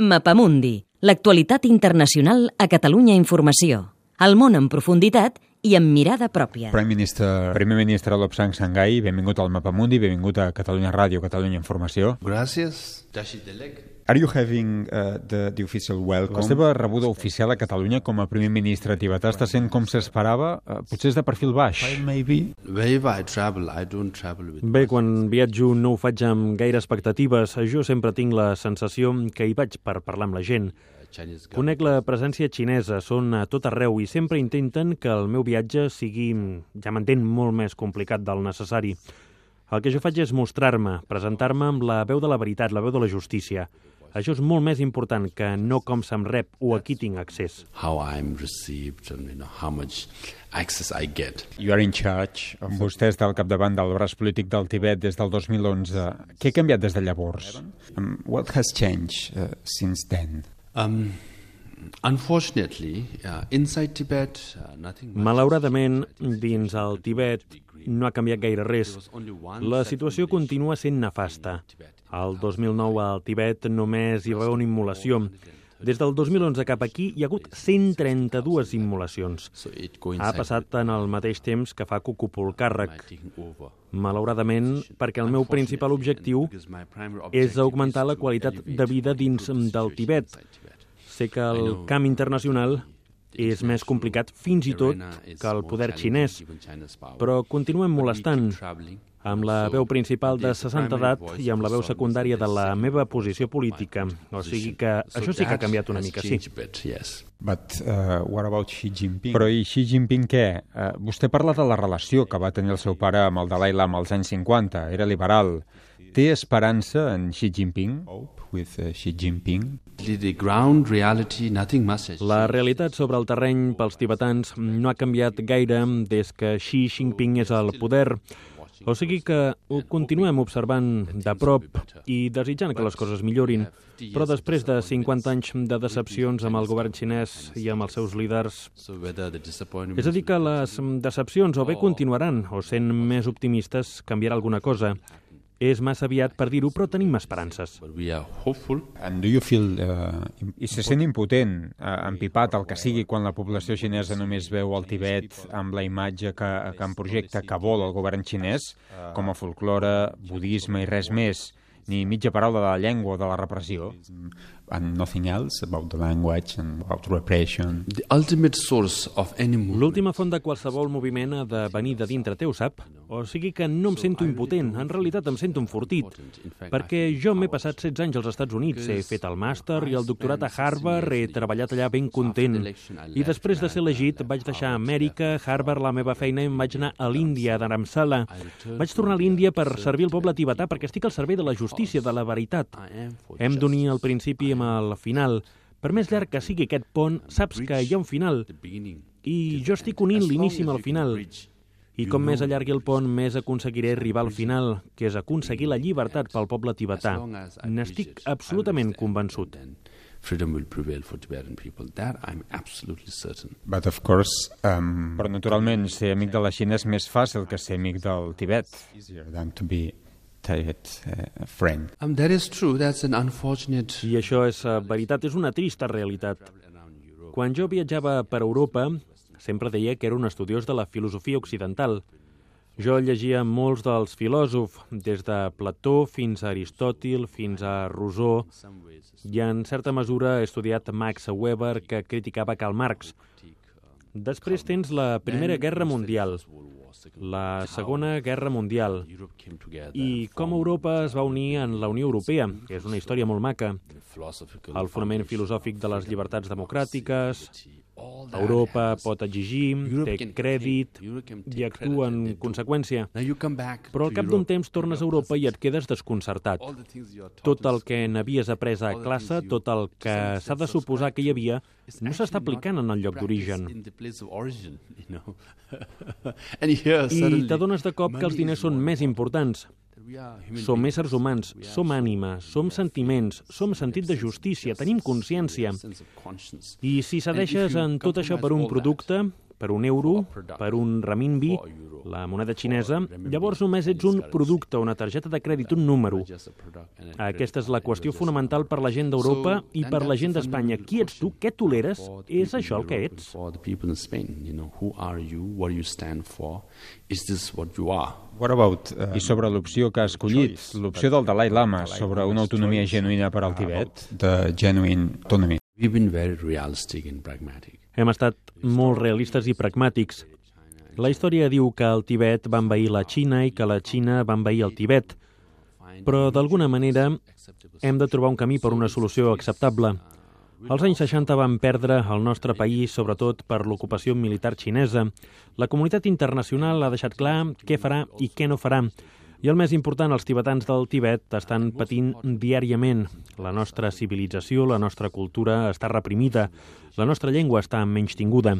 Mapamundi, l'actualitat internacional a Catalunya Informació. El món en profunditat i amb mirada pròpia. Prime Minister... Primer ministre Lobsang Sangai, benvingut al Mapamundi, benvingut a Catalunya Ràdio, Catalunya Informació. Gràcies, Tashi Delek. Are you having uh, the, the official welcome? La seva rebuda oficial a Catalunya com a primer ministre tibetà està sent com s'esperava, uh, potser és de perfil baix. Maybe. Wherever I travel, I don't travel with Bé, quan viatjo no ho faig amb gaire expectatives. Jo sempre tinc la sensació que hi vaig per parlar amb la gent. Chinese government. Conec la presència xinesa, són a tot arreu i sempre intenten que el meu viatge sigui, ja m'entén, molt més complicat del necessari. El que jo faig és mostrar-me, presentar-me amb la veu de la veritat, la veu de la justícia. Això és molt més important que no com se'm rep o a qui tinc accés. How I'm received and you know how much access I get. You are in charge of... Vostè està al capdavant del braç polític del Tibet des del 2011. Què ha canviat des de llavors? Um, what has changed uh, since then? Um, Malauradament, has changed. dins el Tibet no ha canviat gaire res. La situació continua sent nefasta. Al 2009 al Tibet només hi va haver una immolació. Des del 2011 cap aquí hi ha hagut 132 immolacions. Ha passat en el mateix temps que fa que ocupo el càrrec. Malauradament, perquè el meu principal objectiu és augmentar la qualitat de vida dins del Tibet. Sé que el camp internacional és més complicat fins i tot que el poder xinès, però continuem molestant amb la veu principal de 60 edat i amb la veu secundària de la meva posició política. O sigui que això sí que ha canviat una mica, sí. But uh, what about Xi Jinping? Però i Xi Jinping què? Uh, vostè parla de la relació que va tenir el seu pare amb el Dalai Lama als anys 50, era liberal. Té esperança en Xi Jinping? With uh, Xi Jinping? The ground reality, nothing much has La realitat sobre el terreny pels tibetans no ha canviat gaire des que Xi Jinping és al poder. O sigui que ho continuem observant de prop i desitjant que les coses millorin. Però després de 50 anys de decepcions amb el govern xinès i amb els seus líders, és a dir que les decepcions o bé continuaran o sent més optimistes canviarà alguna cosa. És massa aviat per dir-ho, però tenim esperances. but we are hopeful. And do you feel... Uh, I se sent impotent, eh, empipat, el que sigui, quan la població xinesa només veu el Tibet amb la imatge que, que en projecte que vol el govern xinès, com a folklore, budisme i res més, ni mitja paraula de la llengua o de la repressió. and nothing else about the language and about repression? The ultimate source of any movement L'última font de qualsevol moviment ha de venir de dintre teu, sap? O sigui que no em sento impotent, en realitat em sento enfortit, perquè jo m'he passat 16 anys als Estats Units, he fet el màster i el doctorat a Harvard, he treballat allà ben content. I després de ser elegit vaig deixar Amèrica, Harvard, la meva feina, i em vaig anar a l'Índia, a Dharamsala. Vaig tornar a l'Índia per servir el poble tibetà perquè estic al servei de la justícia, de la veritat. Am for Hem d'unir el principi amb el final. Per més llarg que sigui aquest pont, saps que hi ha un final. I jo estic unint l'inici amb el final. I com més allargui el pont, més aconseguiré arribar al final, que és aconseguir la llibertat pel poble tibetà. N'estic absolutament convençut. Freedom will prevail for Tibetan people. That I'm absolutely certain. But of course, um, Però, naturalment, ser amic de la Xina és més fàcil que ser amic del Tibet. easier than to be Tibet uh, friend. Um, that is true. That's an unfortunate. I això és eh, veritat, és una trista realitat. Quan jo viatjava per Europa, sempre deia que era un estudiós de la filosofia occidental. Jo llegia molts dels filòsofs, des de Plató fins a Aristòtil, fins a Rousseau, i en certa mesura he estudiat Max Weber, que criticava Karl Marx. Després tens la Primera Guerra Mundial, la Segona Guerra Mundial, i com Europa es va unir en la Unió Europea, que és una història molt maca. El fonament filosòfic de les llibertats democràtiques, Europa pot exigir, té crèdit i actua en conseqüència. Però al cap d'un temps tornes a Europa i et quedes desconcertat. Tot el que n'havies après a classe, tot el que s'ha de suposar que hi havia, no s'està aplicant en el lloc d'origen. I t'adones de cop que els diners són més importants. Som éssers humans, som ànima, som sentiments, som sentit de justícia, tenim consciència. I si cedeixes en tot això per un producte, per un euro, per un renminbi, la moneda xinesa, llavors només ets un producte, una targeta de crèdit, un número. Aquesta és la qüestió fonamental per la gent d'Europa i per la gent d'Espanya. Qui ets tu? Què toleres? És això el que ets? What about uh, I sobre l'opció que ha escollit, l'opció del Dalai Lama sobre una autonomia genuïna per al Tibet, the genuine autonomy? We've been very realistic and pragmatic. Hem estat molt realistes i pragmàtics. La història diu que el Tibet va envair la Xina i que la Xina va envair el Tibet. Però, d'alguna manera, hem de trobar un camí per una solució acceptable. Als anys 60 vam perdre el nostre país, sobretot per l'ocupació militar xinesa. La comunitat internacional ha deixat clar què farà i què no farà. I el més important, els tibetans del Tibet estan patint diàriament. La nostra civilització, la nostra cultura està reprimida, la nostra llengua està menys tinguda.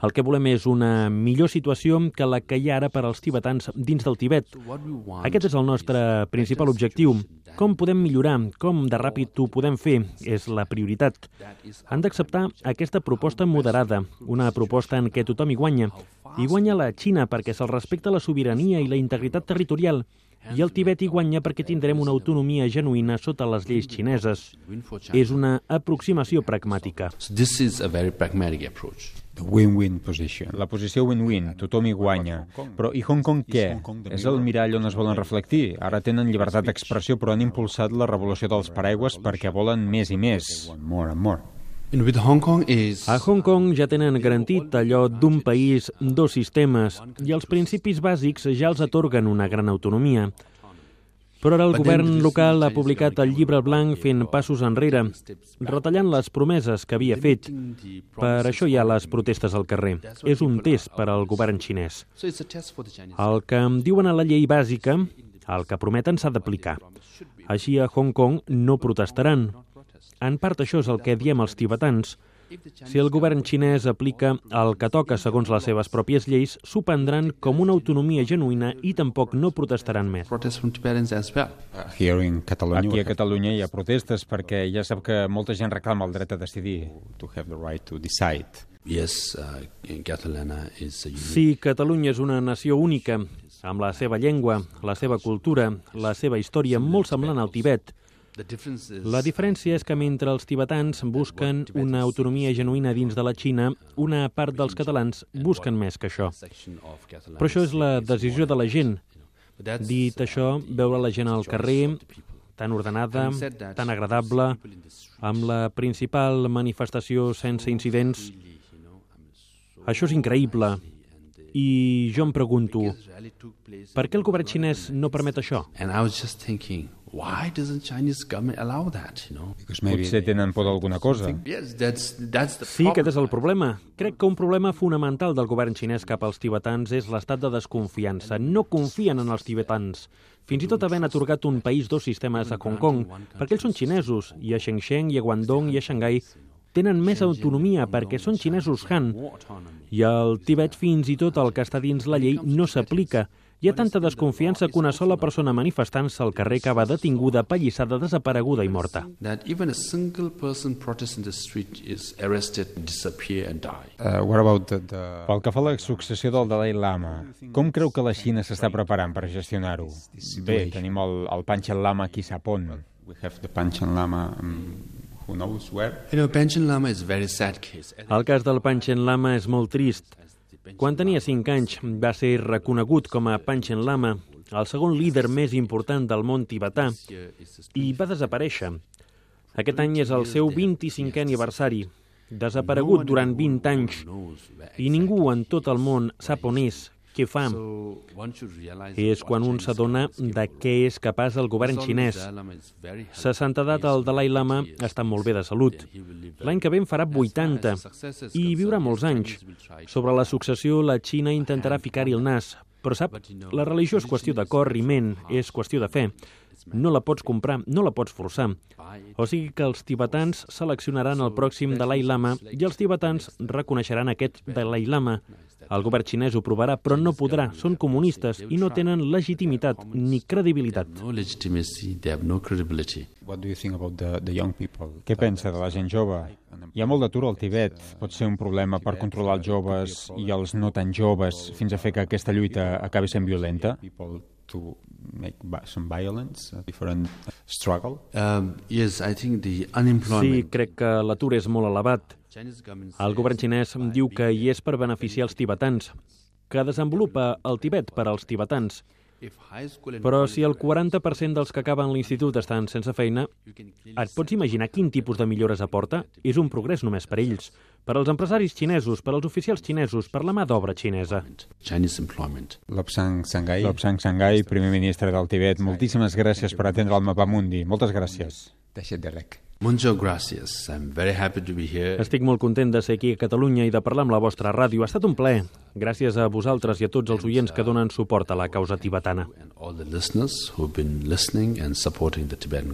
El que volem és una millor situació que la que hi ha ara per als tibetans dins del Tibet. Aquest és el nostre principal objectiu. Com podem millorar? Com de ràpid ho podem fer? És la prioritat. Han d'acceptar aquesta proposta moderada, una proposta en què tothom hi guanya. I guanya la Xina perquè se'l respecta la sobirania i la integritat territorial. I el Tibet hi guanya perquè tindrem una autonomia genuïna sota les lleis xineses. És una aproximació pragmàtica. So this is a very pragmatic approach. Win-win position. la posició win-win, tothom hi guanya. Però i Hong Kong què? És el mirall on es volen reflectir. Ara tenen llibertat d'expressió, però han impulsat la revolució dels paraigües perquè volen més i més. More and more. A Hong Kong ja tenen garantit allò d'un país, dos sistemes, i els principis bàsics ja els atorguen una gran autonomia. Però ara el govern local ha publicat el llibre blanc fent passos enrere, retallant les promeses que havia fet. Per això hi ha les protestes al carrer. És un test per al govern xinès. El que em diuen a la llei bàsica, el que prometen s'ha d'aplicar. Així a Hong Kong no protestaran. En part això és el que diem els tibetans. Si el govern xinès aplica el que toca segons les seves pròpies lleis, s'ho prendran com una autonomia genuïna i tampoc no protestaran més. Protest from Tibetans as well. Uh, here in Catalonia, Aquí a Catalunya hi ha protestes perquè ja sap que molta gent reclama el dret a decidir. to have the right to decide. Yes, uh, Sí, Catalunya és una nació única, amb la seva llengua, la seva cultura, la seva història molt semblant al Tibet. La diferència és que mentre els tibetans busquen una autonomia genuïna dins de la Xina, una part dels catalans busquen més que això. Però això és la decisió de la gent. Dit això, veure la gent al carrer, tan ordenada, tan agradable, amb la principal manifestació sense incidents, això és increïble. I jo em pregunto, per què el govern xinès no permet això? Potser tenen por d'alguna cosa. Sí, aquest és el problema. Crec que un problema fonamental del govern xinès cap als tibetans és l'estat de desconfiança. No confien en els tibetans. Fins i tot havent atorgat un país dos sistemes a Hong Kong, perquè ells són xinesos, i a Shenzhen, i a Guangdong, i a Xangai tenen més autonomia perquè són xinesos Han. I al Tibet fins i tot el que està dins la llei no s'aplica. Hi ha tanta desconfiança que una sola persona manifestant-se al carrer acaba detinguda, pallissada, desapareguda i morta. a. Uh, Pel que fa a la successió del Dalai Lama, com creu que la Xina s'està preparant per gestionar-ho? Bé, tenim el, el Panchen Lama aquí sap on. we have the Panchen Lama, um, El cas del Panchen Lama és molt trist. Quan tenia 5 anys va ser reconegut com a Panchen Lama, el segon líder més important del món tibetà, i va desaparèixer. Aquest any és el seu 25è aniversari. Desaparegut durant 20 anys, i ningú en tot el món sap on és, què fa. Realize És quan un s'adona de què és capaç el govern xinès. Sa santedat, el Dalai Lama, està molt bé de salut. L'any que ve en farà 80 i viurà molts anys. Sobre la successió, la Xina intentarà ficar-hi el nas. Però sap, la religió és qüestió de cor i ment, és qüestió de fe. No la pots comprar, no la pots forçar. O sigui que els tibetans seleccionaran el pròxim Dalai Lama i els tibetans reconeixeran aquest Dalai Lama. El govern xinès ho provarà, però no podrà. Són comunistes i no tenen legitimitat ni credibilitat. no legitimacy, they have no credibility. What do you think about the, the young people? Què pensa de la gent jove? Hi ha molt d'atur al Tibet. Pot ser un problema per controlar els joves i els no tan joves fins a fer que aquesta lluita acabi sent violenta. People to make some violence, a different struggle. Um, yes, I think the Sí, unemployment. crec que l'atur és molt elevat. El govern xinès diu que hi és per beneficiar els tibetans, que desenvolupa el Tibet per als tibetans. Però si el 40% dels que acaben l'institut estan sense feina, et pots imaginar quin tipus de millores aporta? És un progrés només per ells, per als empresaris xinesos, per als oficials xinesos, per la mà d'obra xinesa. Lobsang Sangai. Lobsang Sangai, primer ministre del Tibet, moltíssimes gràcies per atendre el Mapamundi. Moltes gràcies. Tashet Derek. Mucho gracias. I'm very happy to be here. Estic molt content de ser aquí a Catalunya i de parlar amb la vostra ràdio. Ha estat un plaer. Gràcies a vosaltres i a tots els oients que donen suport a la causa tibetana.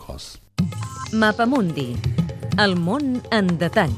Cause. Mapamundi. El món en detall.